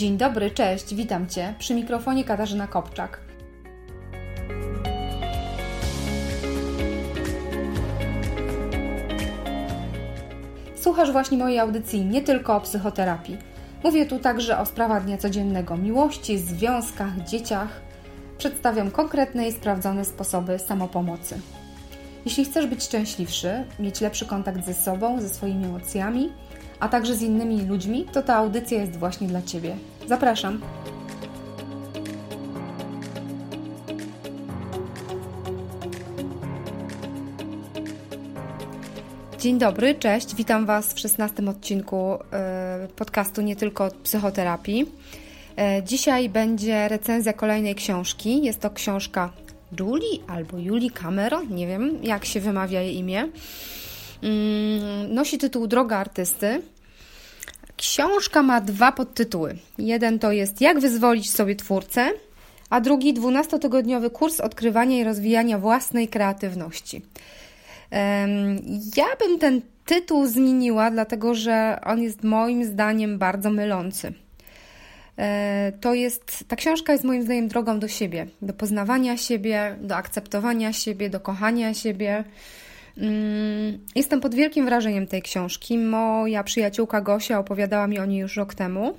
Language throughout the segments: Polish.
Dzień dobry, cześć, witam Cię. Przy mikrofonie Katarzyna Kopczak. Słuchasz właśnie mojej audycji nie tylko o psychoterapii. Mówię tu także o sprawach dnia codziennego, miłości, związkach, dzieciach. Przedstawiam konkretne i sprawdzone sposoby samopomocy. Jeśli chcesz być szczęśliwszy, mieć lepszy kontakt ze sobą, ze swoimi emocjami, a także z innymi ludźmi, to ta audycja jest właśnie dla Ciebie. Zapraszam! Dzień dobry, cześć, witam Was w szesnastym odcinku e, podcastu Nie tylko od psychoterapii. E, dzisiaj będzie recenzja kolejnej książki. Jest to książka Julie albo Julie Cameron, nie wiem jak się wymawia jej imię. Mm, nosi tytuł Droga artysty. Książka ma dwa podtytuły. Jeden to jest Jak wyzwolić sobie twórcę, a drugi 12-tygodniowy kurs odkrywania i rozwijania własnej kreatywności. Ja bym ten tytuł zmieniła, dlatego że on jest moim zdaniem bardzo mylący. E, to jest, ta książka jest moim zdaniem drogą do siebie, do poznawania siebie, do akceptowania siebie, do kochania siebie. Mm, jestem pod wielkim wrażeniem tej książki. Moja przyjaciółka Gosia opowiadała mi o niej już rok temu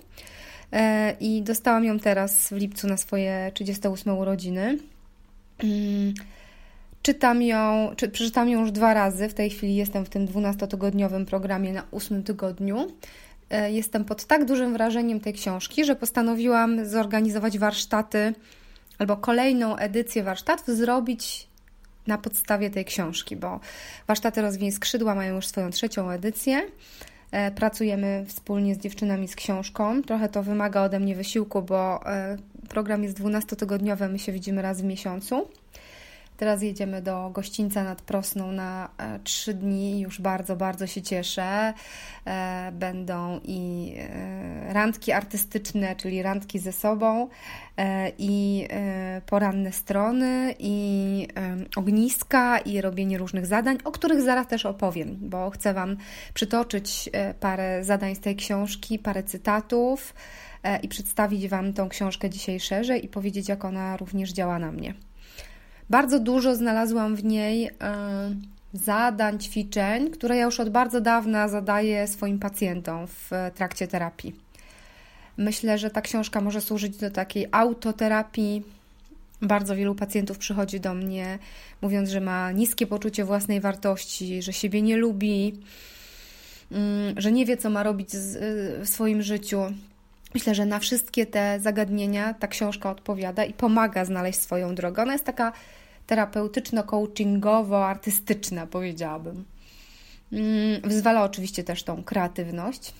e, i dostałam ją teraz w lipcu na swoje 38 urodziny. Mm, czytam ją, czy, przeczytam ją już dwa razy. W tej chwili jestem w tym 12-tygodniowym programie na 8 tygodniu. E, jestem pod tak dużym wrażeniem tej książki, że postanowiłam zorganizować warsztaty albo kolejną edycję warsztatów zrobić na podstawie tej książki, bo warsztaty Rozwiń Skrzydła mają już swoją trzecią edycję. E, pracujemy wspólnie z dziewczynami z książką. Trochę to wymaga ode mnie wysiłku, bo e, program jest 12-tygodniowy, my się widzimy raz w miesiącu. Teraz jedziemy do gościńca nad Prosną na e, trzy dni. Już bardzo, bardzo się cieszę. E, będą i e, randki artystyczne, czyli randki ze sobą, i poranne strony, i ogniska, i robienie różnych zadań, o których zaraz też opowiem, bo chcę Wam przytoczyć parę zadań z tej książki, parę cytatów i przedstawić Wam tą książkę dzisiaj szerzej i powiedzieć, jak ona również działa na mnie. Bardzo dużo znalazłam w niej e, zadań, ćwiczeń, które ja już od bardzo dawna zadaję swoim pacjentom w trakcie terapii. Myślę, że ta książka może służyć do takiej autoterapii. Bardzo wielu pacjentów przychodzi do mnie mówiąc, że ma niskie poczucie własnej wartości, że siebie nie lubi, mm, że nie wie, co ma robić w swoim życiu. Myślę, że na wszystkie te zagadnienia ta książka odpowiada i pomaga znaleźć swoją drogę. Ona jest taka terapeutyczno-coachingowo-artystyczna, powiedziałabym. Mm, wyzwala oczywiście też tą kreatywność.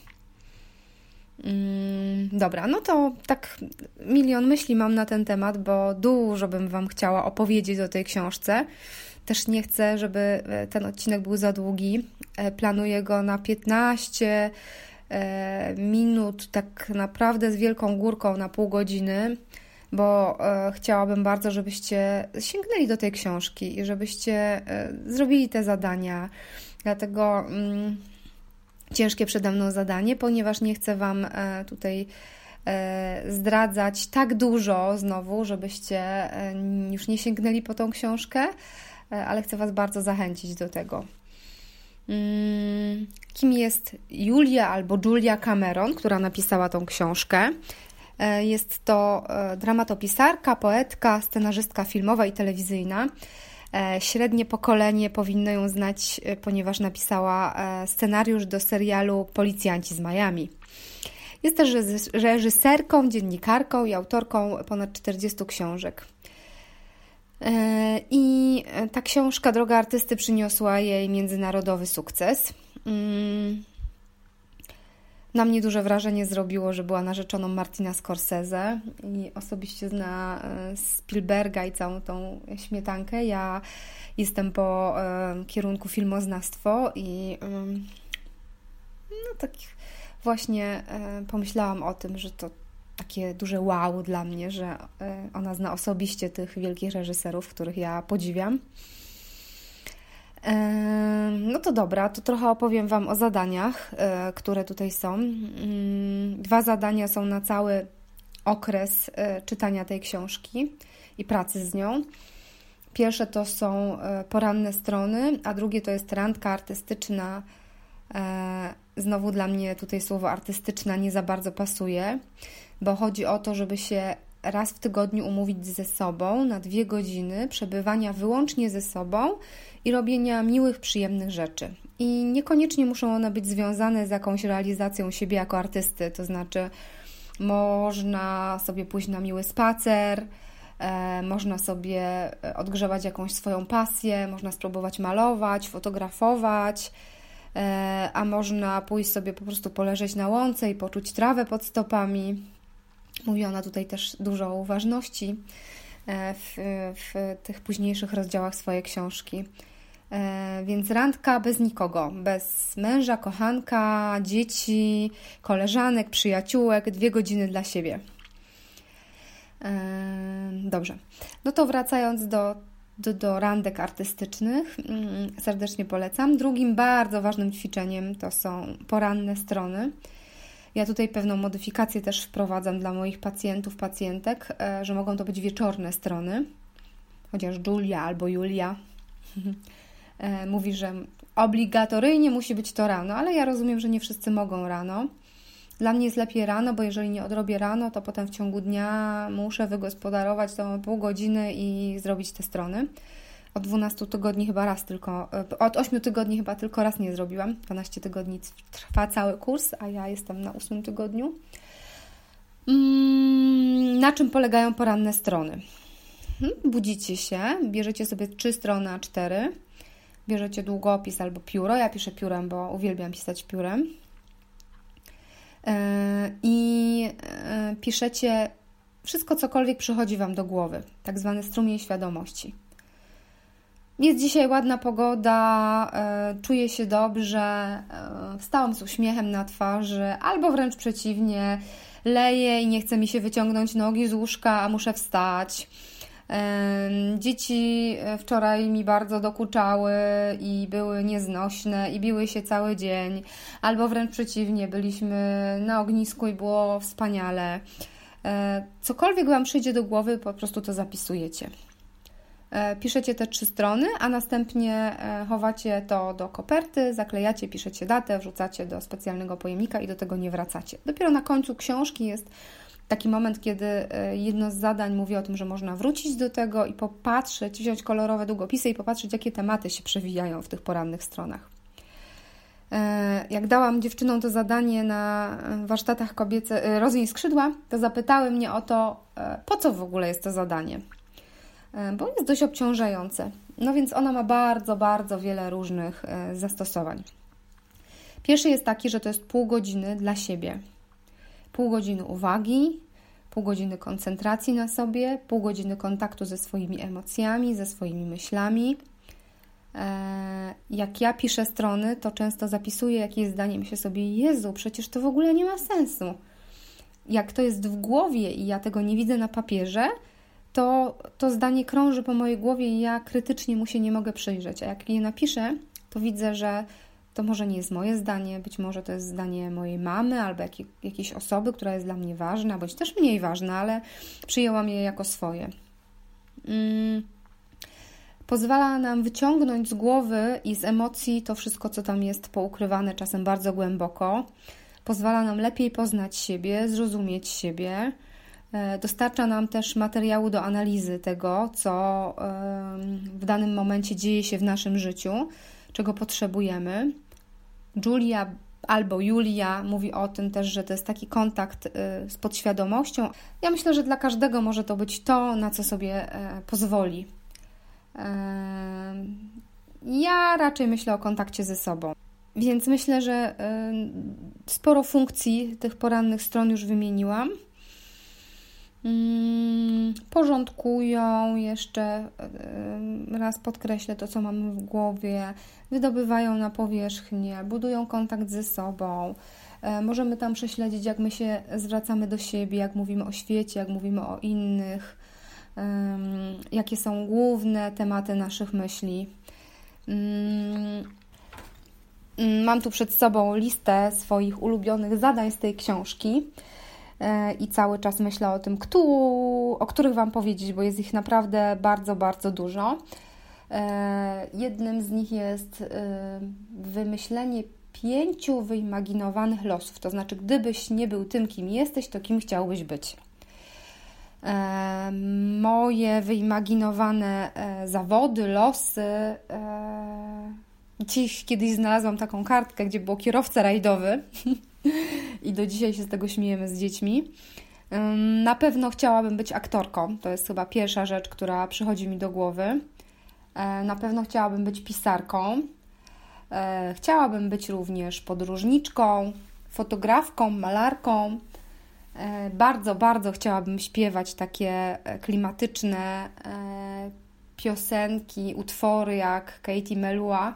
Mm, dobra, no to tak milion myśli mam na ten temat, bo dużo bym Wam chciała opowiedzieć o tej książce. Też nie chcę, żeby e, ten odcinek był za długi. E, planuję go na 15 e, minut, tak naprawdę z wielką górką na pół godziny bo e, chciałabym bardzo, żebyście sięgnęli do tej książki i żebyście e, zrobili te zadania. Dlatego mm, ciężkie przede mną zadanie, ponieważ nie chcę Wam e, tutaj zdradzać tak dużo znowu, żebyście już nie sięgnęli po tą książkę, ale chcę Was bardzo zachęcić do tego. Mm, kim jest Julia albo Julia Cameron, która napisała tą książkę? E, jest to e, dramatopisarka, poetka, scenarzystka filmowa i telewizyjna. E, średnie pokolenie powinno ją znać, ponieważ napisała scenariusz do serialu Policjanci z Miami. Jest też reżyserką, dziennikarką i autorką ponad 40 książek. I ta książka Droga Artysty przyniosła jej międzynarodowy sukces. Na mnie duże wrażenie zrobiło, że była narzeczoną Martina Scorsese i osobiście zna e, Spielberga i całą tą śmietankę. Ja jestem po e, kierunku filmoznawstwo i no tak właśnie e, pomyślałam o tym, że to takie duże wow dla mnie, że ona zna osobiście tych wielkich reżyserów, których ja podziwiam. No to dobra, to trochę opowiem Wam o zadaniach, e, które tutaj są. Mm, dwa zadania są na cały okres e, czytania tej książki i pracy z nią. Pierwsze to są e, poranne strony, a drugie to jest randka artystyczna. Znowu dla mnie tutaj słowo artystyczna nie za bardzo pasuje, bo chodzi o to, żeby się raz w tygodniu umówić ze sobą na dwie godziny przebywania wyłącznie ze sobą i robienia miłych, przyjemnych rzeczy. I niekoniecznie muszą one być związane z jakąś realizacją siebie jako artysty, to znaczy można sobie pójść na miły spacer, e, można sobie e, odgrzewać jakąś swoją pasję, można spróbować malować, fotografować, e, a można pójść sobie po prostu poleżeć na łące i poczuć trawę pod stopami. Mówi ona tutaj też dużo o uważności w, w tych późniejszych rozdziałach swojej książki. E, więc randka bez nikogo, bez męża, kochanka, dzieci, koleżanek, przyjaciółek, dwie godziny dla siebie. E, dobrze. No to wracając do, do, do randek artystycznych, mm, serdecznie polecam. Drugim bardzo ważnym ćwiczeniem to są poranne strony. Ja tutaj pewną modyfikację też wprowadzam dla moich pacjentów, pacjentek, e, że mogą to być wieczorne strony, chociaż Julia albo Julia E, mówi, że obligatoryjnie musi być to rano, ale ja rozumiem, że nie wszyscy mogą rano. Dla mnie jest lepiej rano, bo jeżeli nie odrobię rano, to potem w ciągu dnia muszę wygospodarować to pół godziny i zrobić te strony. Od 12 tygodni chyba raz tylko, e, od 8 tygodni chyba tylko raz nie zrobiłam. 12 tygodni trwa cały kurs, a ja jestem na 8 tygodniu. Mm, na czym polegają poranne strony? Hmm, budzicie się, bierzecie sobie 3 strony A4 bierzecie długopis albo pióro. Ja piszę piórem, bo uwielbiam pisać piórem. E, I e, piszecie wszystko, cokolwiek przychodzi Wam do głowy, tak zwany strumień świadomości. Jest dzisiaj ładna pogoda, e, czuję się dobrze, wstałam z uśmiechem na twarzy, albo wręcz przeciwnie, leję i nie chce mi się wyciągnąć nogi z łóżka, a muszę wstać Dzieci e, wczoraj mi bardzo dokuczały i były nieznośne i biły się cały dzień, albo wręcz przeciwnie, byliśmy na ognisku i było wspaniale. E, cokolwiek Wam przyjdzie do głowy, po prostu to zapisujecie. E, piszecie te trzy strony, a następnie chowacie to do koperty, zaklejacie, piszecie datę, wrzucacie do specjalnego pojemnika i do tego nie wracacie. Dopiero na końcu książki jest taki moment, kiedy e, jedno z zadań mówi o tym, że można wrócić do tego i popatrzeć, wziąć kolorowe długopisy i popatrzeć, jakie tematy się przewijają w tych porannych stronach. E, jak dałam dziewczynom to zadanie na warsztatach kobiece e, Rozwiń skrzydła, to zapytały mnie o to, po co w ogóle jest to zadanie. Bo jest dość obciążające. No więc ona ma bardzo, bardzo wiele różnych zastosowań. Pierwszy jest taki, że to jest pół godziny dla siebie pół godziny uwagi, pół godziny koncentracji na sobie, pół godziny kontaktu ze swoimi emocjami, ze swoimi myślami. E, jak ja piszę strony, to często zapisuję jakieś zdanie, myślę sobie, Jezu, przecież to w ogóle nie ma sensu. Jak to jest w głowie i ja tego nie widzę na papierze, to to zdanie krąży po mojej głowie i ja krytycznie mu się nie mogę przyjrzeć. A jak je napiszę, to widzę, że to może nie jest moje zdanie, być może to jest zdanie mojej mamy albo jakiej, jakiejś osoby, która jest dla mnie ważna, bądź też mniej ważna, ale przyjęłam je jako swoje. Mm. Pozwala nam wyciągnąć z głowy i z emocji to wszystko, co tam jest poukrywane, czasem bardzo głęboko. Pozwala nam lepiej poznać siebie, zrozumieć siebie. E, dostarcza nam też materiału do analizy tego, co w danym momencie dzieje się w naszym życiu czego potrzebujemy. Julia albo Julia mówi o tym też, że to jest taki kontakt y, z podświadomością. Ja myślę, że dla każdego może to być to, na co sobie e, pozwoli. E, ja raczej myślę o kontakcie ze sobą. Więc myślę, że e, sporo funkcji tych porannych stron już wymieniłam. Mm, porządkują jeszcze, raz podkreślę to, co mamy w głowie, wydobywają na powierzchnię, budują kontakt ze sobą. E, możemy tam prześledzić, jak my się zwracamy do siebie, jak mówimy o świecie, jak mówimy o innych, jakie są główne tematy naszych myśli. Mm, mam tu przed sobą listę swoich ulubionych zadań z tej książki i cały czas myślę o tym, kto, o których Wam powiedzieć, bo jest ich naprawdę bardzo, bardzo dużo. E, jednym z nich jest e, wymyślenie pięciu wyimaginowanych losów. To znaczy, gdybyś nie był tym, kim jesteś, to kim chciałbyś być. E, moje wyimaginowane zawody, losy. Dziś kiedyś znalazłam taką kartkę, gdzie było kierowca rajdowy i do dzisiaj się z tego śmiejemy z dziećmi. Na pewno chciałabym być aktorką. To jest chyba pierwsza rzecz, która przychodzi mi do głowy. E, na pewno chciałabym być pisarką. E, chciałabym być również podróżniczką, fotografką, malarką. E, bardzo, bardzo chciałabym śpiewać takie klimatyczne piosenki, utwory jak Katie Melua.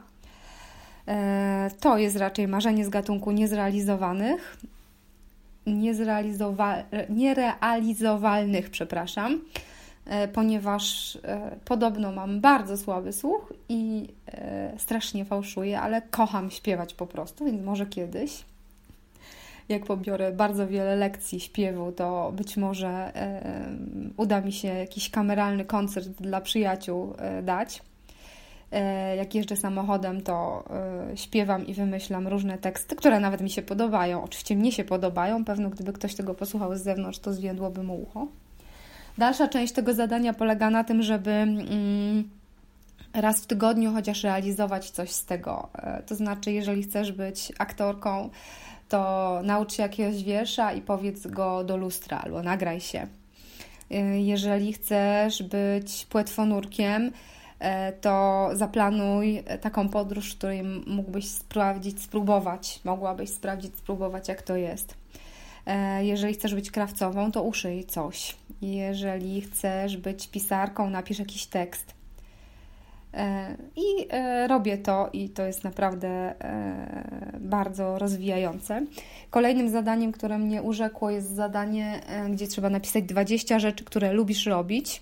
To jest raczej marzenie z gatunku niezrealizowanych, niezrealizowa- nierealizowalnych, przepraszam. E, ponieważ e, podobno mam bardzo słaby słuch i e, strasznie fałszuję, ale kocham śpiewać po prostu, więc może kiedyś. Jak pobiorę bardzo wiele lekcji śpiewu, to być może uda mi się jakiś kameralny koncert dla przyjaciół dać. Jak jeżdżę samochodem, to śpiewam i wymyślam różne teksty, które nawet mi się podobają. Oczywiście mnie się podobają. Pewno, gdyby ktoś tego posłuchał z zewnątrz, to zwiędłoby mu ucho. Dalsza część tego zadania polega na tym, żeby mm, raz w tygodniu chociaż realizować coś z tego. E, to znaczy, jeżeli chcesz być aktorką, to naucz się jakiegoś wiersza i powiedz go do lustra albo nagraj się. E, jeżeli chcesz być płetwonurkiem, e, to zaplanuj taką podróż, w której mógłbyś sprawdzić, spróbować, mogłabyś sprawdzić, spróbować, jak to jest. Jeżeli chcesz być krawcową, to uszyj coś. Jeżeli chcesz być pisarką, napisz jakiś tekst. E, I e, robię to, i to jest naprawdę e, bardzo rozwijające. Kolejnym zadaniem, które mnie urzekło, jest zadanie, gdzie trzeba napisać 20 rzeczy, które lubisz robić.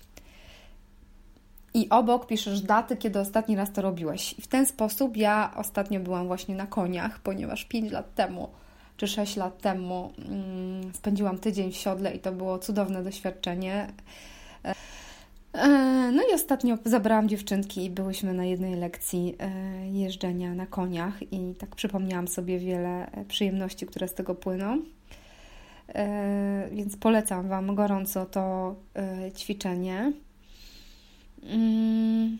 I obok piszesz daty, kiedy ostatni raz to robiłeś. I w ten sposób ja ostatnio byłam właśnie na koniach, ponieważ 5 lat temu czy 6 lat temu mm, spędziłam tydzień w siodle i to było cudowne doświadczenie. E, no i ostatnio zabrałam dziewczynki i byłyśmy na jednej lekcji e, jeżdżenia na koniach i tak przypomniałam sobie wiele e, przyjemności, które z tego płyną. Więc polecam Wam gorąco to ćwiczenie. Mm,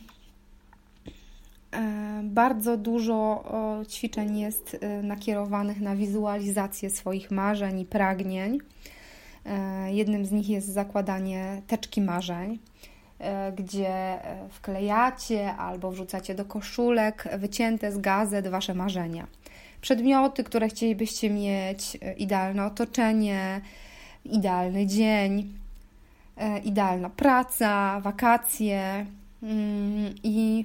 E, bardzo dużo ćwiczeń jest e, nakierowanych na wizualizację swoich marzeń i pragnień. E, jednym z nich jest zakładanie teczki marzeń, gdzie wklejacie albo wrzucacie do koszulek wycięte z gazet Wasze marzenia. Przedmioty, które chcielibyście mieć, idealne otoczenie, idealny dzień, idealna praca, wakacje mm, i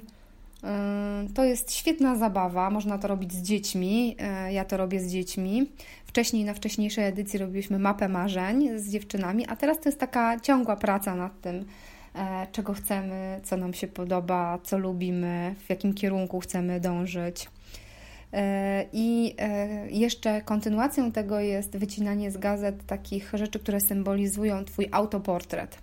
to jest świetna zabawa, można to robić z dziećmi. E, ja to robię z dziećmi. Wcześniej, na wcześniejszej edycji robiliśmy mapę marzeń z dziewczynami, a teraz to jest taka ciągła praca nad tym, e, czego chcemy, co nam się podoba, co lubimy, w jakim kierunku chcemy dążyć. E, I jeszcze kontynuacją tego jest wycinanie z gazet takich rzeczy, które symbolizują Twój autoportret.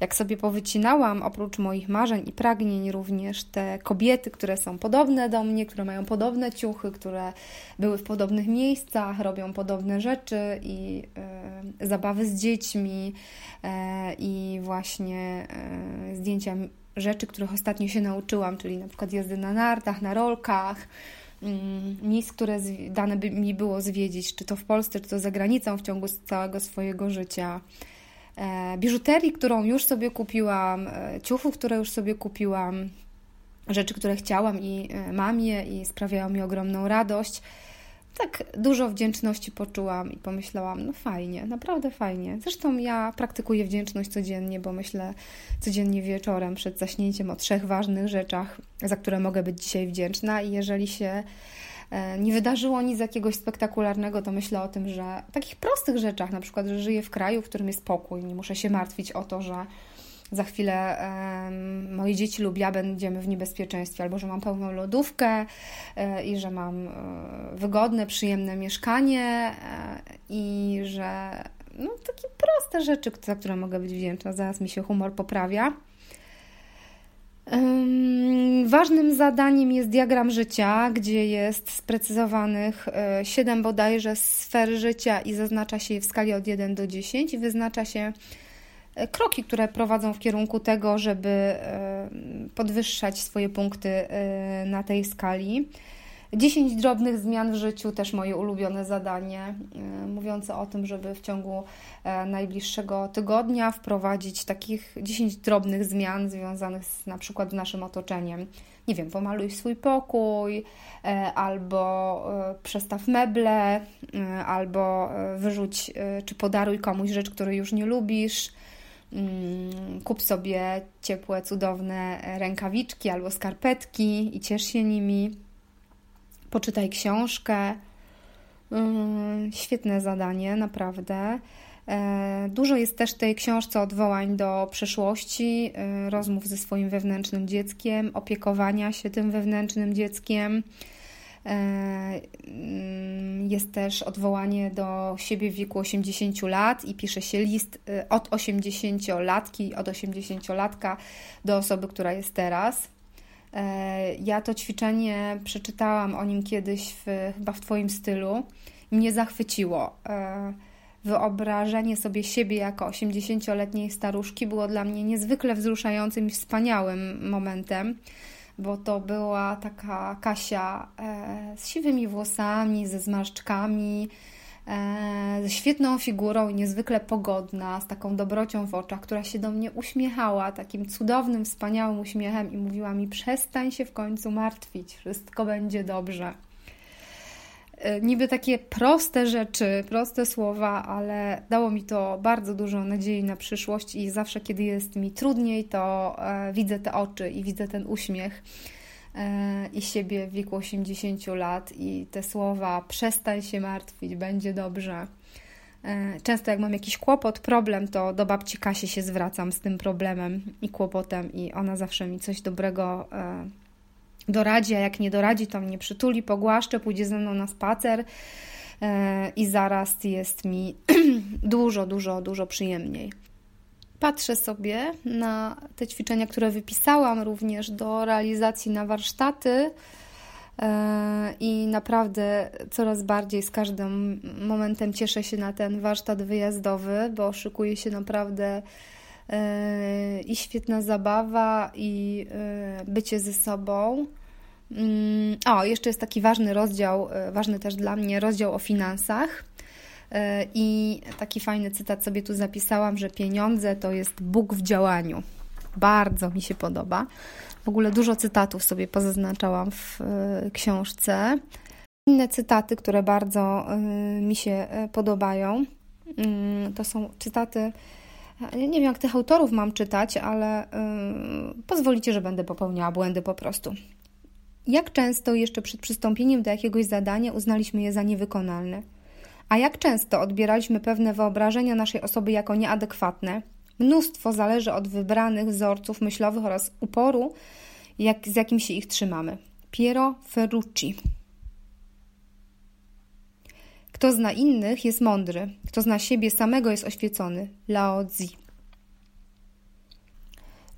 Jak sobie powycinałam, oprócz moich marzeń i pragnień, również te kobiety, które są podobne do mnie, które mają podobne ciuchy, które były w podobnych miejscach, robią podobne rzeczy i e, zabawy z dziećmi e, i właśnie e, zdjęcia rzeczy, których ostatnio się nauczyłam, czyli na przykład jazdy na nartach, na rolkach mm, miejsc, które dane by mi było zwiedzić, czy to w Polsce, czy to za granicą w ciągu całego swojego życia. E, biżuterii, którą już sobie kupiłam, e, ciuchów, które już sobie kupiłam, rzeczy, które chciałam i e, mam je i sprawiają mi ogromną radość. Tak dużo wdzięczności poczułam i pomyślałam, no fajnie, naprawdę fajnie. Zresztą ja praktykuję wdzięczność codziennie, bo myślę codziennie wieczorem przed zaśnięciem o trzech ważnych rzeczach, za które mogę być dzisiaj wdzięczna i jeżeli się E, nie wydarzyło nic jakiegoś spektakularnego, to myślę o tym, że takich prostych rzeczach, na przykład, że żyję w kraju, w którym jest spokój, nie muszę się martwić o to, że za chwilę moje dzieci lub ja będziemy w niebezpieczeństwie, albo że mam pełną lodówkę e, i że mam e, wygodne, przyjemne mieszkanie i że no, takie proste rzeczy, za które mogę być wdzięczna. Zaraz mi się humor poprawia. Ważnym zadaniem jest diagram życia, gdzie jest sprecyzowanych 7 bodajże sfer życia i zaznacza się je w skali od 1 do 10 i wyznacza się E, kroki, które prowadzą w kierunku tego, żeby e, podwyższać swoje punkty e, na tej skali. 10 drobnych zmian w życiu, też moje ulubione zadanie, mówiące o tym, żeby w ciągu najbliższego tygodnia wprowadzić takich 10 drobnych zmian związanych z, na przykład z naszym otoczeniem. Nie wiem, pomaluj swój pokój, albo przestaw meble, albo wyrzuć czy podaruj komuś rzecz, której już nie lubisz kup sobie ciepłe, cudowne rękawiczki albo skarpetki i ciesz się nimi. Poczytaj książkę. Mm, świetne zadanie, naprawdę. E, dużo jest też w tej książce odwołań do przeszłości, e, rozmów ze swoim wewnętrznym dzieckiem, opiekowania się tym wewnętrznym dzieckiem. E, jest też odwołanie do siebie w wieku 80 lat i pisze się list y, od 80-latki, od 80-latka do osoby, która jest teraz. E, ja to ćwiczenie przeczytałam o nim kiedyś, w, chyba w Twoim stylu, mnie zachwyciło. E, wyobrażenie sobie siebie jako 80-letniej staruszki było dla mnie niezwykle wzruszającym i wspaniałym momentem bo to była taka Kasia e, z siwymi włosami, ze zmarszczkami, e, ze świetną figurą i niezwykle pogodna, z taką dobrocią w oczach, która się do mnie uśmiechała takim cudownym, wspaniałym uśmiechem i mówiła mi: Przestań się w końcu martwić, wszystko będzie dobrze. E, niby takie proste rzeczy, proste słowa, ale dało mi to bardzo dużo nadziei na przyszłość i zawsze, kiedy jest mi trudniej, to e, widzę te oczy i widzę ten uśmiech e, i siebie w wieku 80 lat i te słowa przestań się martwić, będzie dobrze. Często jak mam jakiś kłopot, problem, to do babci Kasi się zwracam z tym problemem i kłopotem i ona zawsze mi coś dobrego doradzi, a jak nie doradzi, to mnie przytuli, pogłaszcze, pójdzie ze mną na spacer e, i zaraz jest mi dużo, dużo, dużo przyjemniej. Patrzę sobie na te ćwiczenia, które wypisałam również do realizacji na warsztaty. E, I naprawdę coraz bardziej z każdym momentem cieszę się na ten warsztat wyjazdowy, bo szykuje się naprawdę i świetna zabawa, i bycie ze sobą. Mm, o, jeszcze jest taki ważny rozdział, e, ważny też dla mnie, rozdział o finansach. E, I taki fajny cytat sobie tu zapisałam, że pieniądze to jest Bóg w działaniu. Bardzo mi się podoba. W ogóle dużo cytatów sobie pozaznaczałam w e, książce. Inne cytaty, które bardzo mi się podobają, mm, to są cytaty. Nie wiem, jak tych autorów mam czytać, ale pozwolicie, że będę popełniała błędy po prostu. Jak często jeszcze przed przystąpieniem do jakiegoś zadania uznaliśmy je za niewykonalne? A jak często odbieraliśmy pewne wyobrażenia naszej osoby jako nieadekwatne? Mnóstwo zależy od wybranych wzorców myślowych oraz uporu, jak, z jakim się ich trzymamy. Piero Ferrucci. Kto zna innych, jest mądry. Kto zna siebie samego, jest oświecony. Lao Tzu.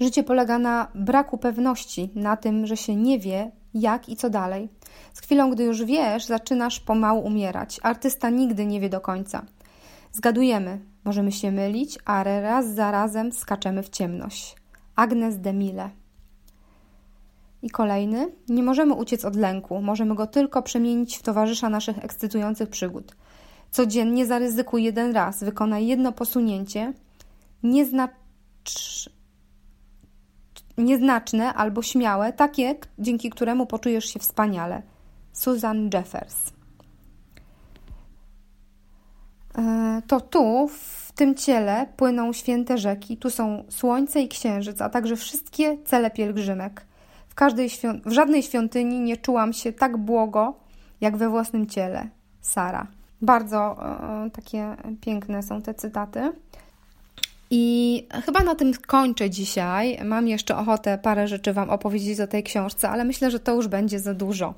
Życie polega na braku pewności, na tym, że się nie wie, jak i co dalej. Z chwilą, gdy już wiesz, zaczynasz pomału umierać. Artysta nigdy nie wie do końca. Zgadujemy, możemy się mylić, a raz za razem skaczemy w ciemność. Agnes de Mille. I kolejny. Nie możemy uciec od lęku, możemy go tylko przemienić w towarzysza naszych ekscytujących przygód. Codziennie zaryzykuj jeden raz, wykonaj jedno posunięcie. Nie nieznaczne albo śmiałe, takie, dzięki któremu poczujesz się wspaniale. Susan Jeffers. E, to tu, w tym ciele, płyną święte rzeki. Tu są słońce i księżyc, a także wszystkie cele pielgrzymek. Każdej w żadnej świątyni nie czułam się tak błogo, jak we własnym ciele. Sara. Bardzo e, takie piękne są te cytaty. I chyba na tym kończę dzisiaj. Mam jeszcze ochotę parę rzeczy Wam opowiedzieć o tej książce, ale myślę, że to już będzie za dużo.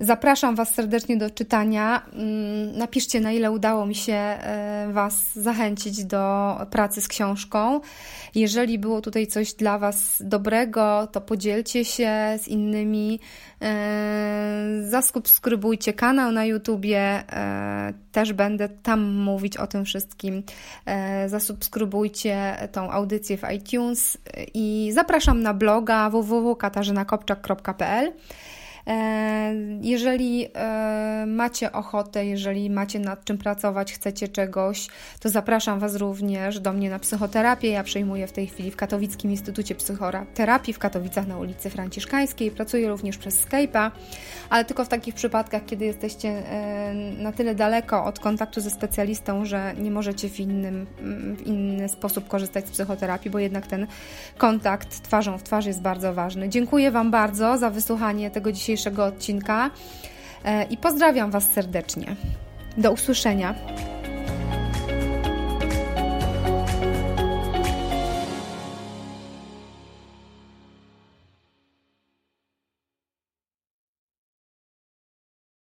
Zapraszam Was serdecznie do czytania. Mm, napiszcie, na ile udało mi się e, Was zachęcić do pracy z książką. Jeżeli było tutaj coś dla Was dobrego, to podzielcie się z innymi. E, zasubskrybujcie kanał na YouTubie. E, też będę tam mówić o tym wszystkim. Zasubskrybujcie tą audycję w iTunes i zapraszam na bloga www.katarzynakopczak.pl. E, jeżeli e, macie ochotę, jeżeli macie nad czym pracować, chcecie czegoś, to zapraszam Was również do mnie na psychoterapię. Ja przejmuję w tej chwili w Katowickim Instytucie Psychoterapii w Katowicach na ulicy Franciszkańskiej. Pracuję również przez Skype'a, ale tylko w takich przypadkach, kiedy jesteście e, na tyle daleko od kontaktu ze specjalistą, że nie możecie w, innym, w inny sposób korzystać z psychoterapii, bo jednak ten kontakt twarzą w twarz jest bardzo ważny. Dziękuję Wam bardzo za wysłuchanie tego dzisiejszego dzisiejszego odcinka e, i pozdrawiam Was serdecznie. Do usłyszenia.